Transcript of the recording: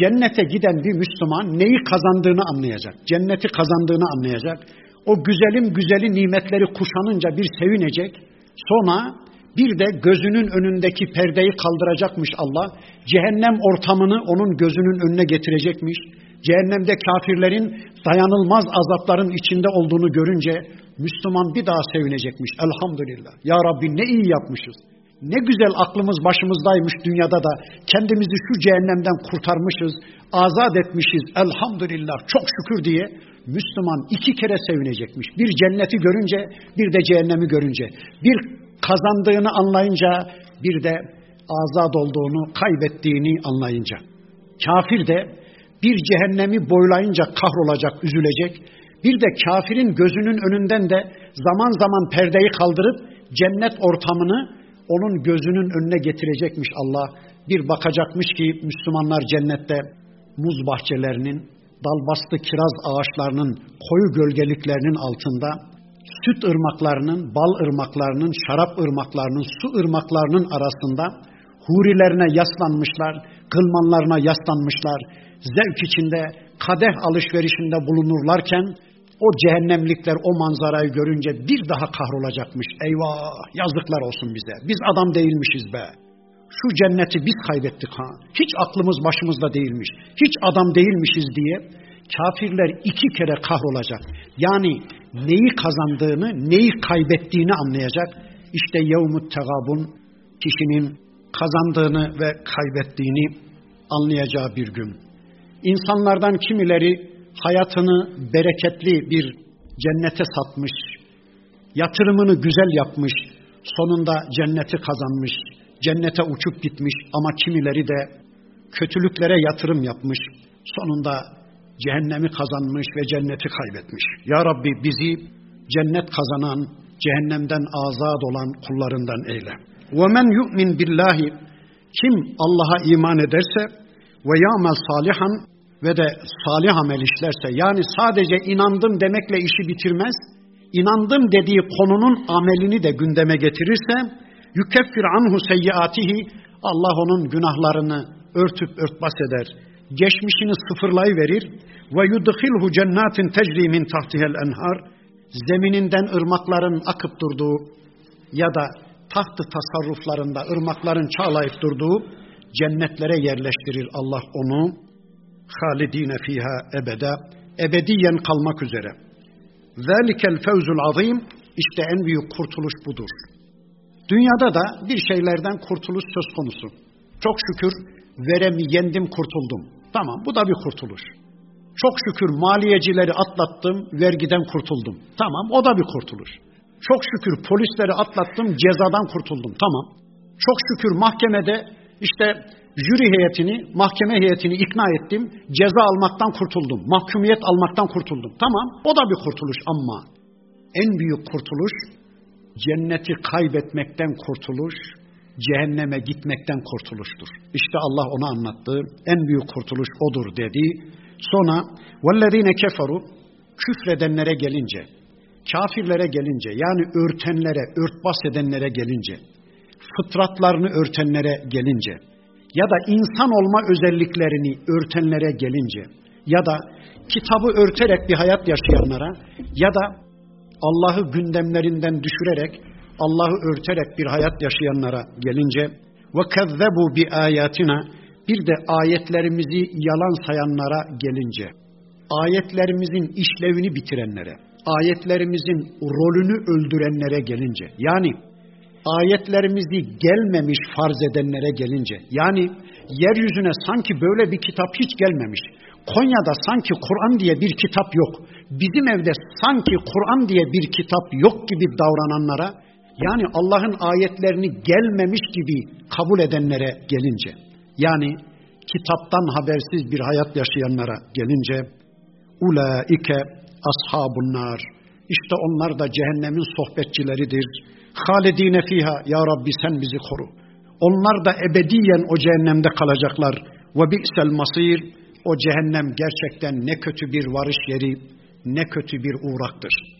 Cennete giden bir Müslüman neyi kazandığını anlayacak. Cenneti kazandığını anlayacak. O güzelim güzeli nimetleri kuşanınca bir sevinecek. Sonra bir de gözünün önündeki perdeyi kaldıracakmış Allah. Cehennem ortamını onun gözünün önüne getirecekmiş. Cehennemde kafirlerin dayanılmaz azapların içinde olduğunu görünce Müslüman bir daha sevinecekmiş. Elhamdülillah. Ya Rabbi ne iyi yapmışız. Ne güzel aklımız başımızdaymış dünyada da kendimizi şu cehennemden kurtarmışız, azat etmişiz. Elhamdülillah çok şükür diye Müslüman iki kere sevinecekmiş. Bir cenneti görünce, bir de cehennemi görünce. Bir kazandığını anlayınca, bir de azat olduğunu, kaybettiğini anlayınca. Kafir de bir cehennemi boylayınca kahrolacak, üzülecek. Bir de kafirin gözünün önünden de zaman zaman perdeyi kaldırıp cennet ortamını onun gözünün önüne getirecekmiş Allah. Bir bakacakmış ki Müslümanlar cennette muz bahçelerinin, dalbastı kiraz ağaçlarının koyu gölgeliklerinin altında süt ırmaklarının, bal ırmaklarının, şarap ırmaklarının, su ırmaklarının arasında hurilerine yaslanmışlar, kılmanlarına yaslanmışlar, zevk içinde kadeh alışverişinde bulunurlarken o cehennemlikler o manzarayı görünce bir daha kahrolacakmış. Eyvah yazıklar olsun bize. Biz adam değilmişiz be. Şu cenneti biz kaybettik ha. Hiç aklımız başımızda değilmiş. Hiç adam değilmişiz diye kafirler iki kere kahrolacak. Yani neyi kazandığını, neyi kaybettiğini anlayacak. İşte yevmut tegabun kişinin kazandığını ve kaybettiğini anlayacağı bir gün. İnsanlardan kimileri hayatını bereketli bir cennete satmış, yatırımını güzel yapmış, sonunda cenneti kazanmış, cennete uçup gitmiş ama kimileri de kötülüklere yatırım yapmış, sonunda cehennemi kazanmış ve cenneti kaybetmiş. Ya Rabbi bizi cennet kazanan, cehennemden azad olan kullarından eyle. وَمَنْ يُؤْمِنْ billahi Kim Allah'a iman ederse ve ya'mel salihan ve de salih amel işlerse yani sadece inandım demekle işi bitirmez, inandım dediği konunun amelini de gündeme getirirse yükeffir anhu seyyiatihi Allah onun günahlarını örtüp örtbas eder. Geçmişini sıfırlayıverir ve yudkhilhu cennetin tecri min tahtihel enhar zemininden ırmakların akıp durduğu ya da tahtı tasarruflarında ırmakların çağlayıp durduğu cennetlere yerleştirir Allah onu halidine fiha ebede ebediyen kalmak üzere. Zalikel fevzul azim işte en büyük kurtuluş budur. Dünyada da bir şeylerden kurtuluş söz konusu. Çok şükür veremi yendim kurtuldum. Tamam bu da bir kurtuluş. Çok şükür maliyecileri atlattım, vergiden kurtuldum. Tamam o da bir kurtuluş. Çok şükür polisleri atlattım, cezadan kurtuldum. Tamam. Çok şükür mahkemede işte jüri heyetini, mahkeme heyetini ikna ettim. Ceza almaktan kurtuldum. Mahkumiyet almaktan kurtuldum. Tamam o da bir kurtuluş ama en büyük kurtuluş cenneti kaybetmekten kurtuluş, cehenneme gitmekten kurtuluştur. İşte Allah onu anlattı. En büyük kurtuluş odur dedi. Sonra vellezine keferu küfredenlere gelince, kafirlere gelince yani örtenlere, örtbas edenlere gelince, fıtratlarını örtenlere gelince ya da insan olma özelliklerini örtenlere gelince ya da kitabı örterek bir hayat yaşayanlara ya da Allah'ı gündemlerinden düşürerek Allah'ı örterek bir hayat yaşayanlara gelince ve kezzebu bi ayatina bir de ayetlerimizi yalan sayanlara gelince ayetlerimizin işlevini bitirenlere ayetlerimizin rolünü öldürenlere gelince yani ayetlerimizi gelmemiş farz edenlere gelince, yani yeryüzüne sanki böyle bir kitap hiç gelmemiş, Konya'da sanki Kur'an diye bir kitap yok, bizim evde sanki Kur'an diye bir kitap yok gibi davrananlara, yani Allah'ın ayetlerini gelmemiş gibi kabul edenlere gelince, yani kitaptan habersiz bir hayat yaşayanlara gelince, ulaike ashabun nar, işte onlar da cehennemin sohbetçileridir, halidine fiha ya Rabbi sen bizi koru. Onlar da ebediyen o cehennemde kalacaklar. Ve bi'sel masir o cehennem gerçekten ne kötü bir varış yeri, ne kötü bir uğraktır.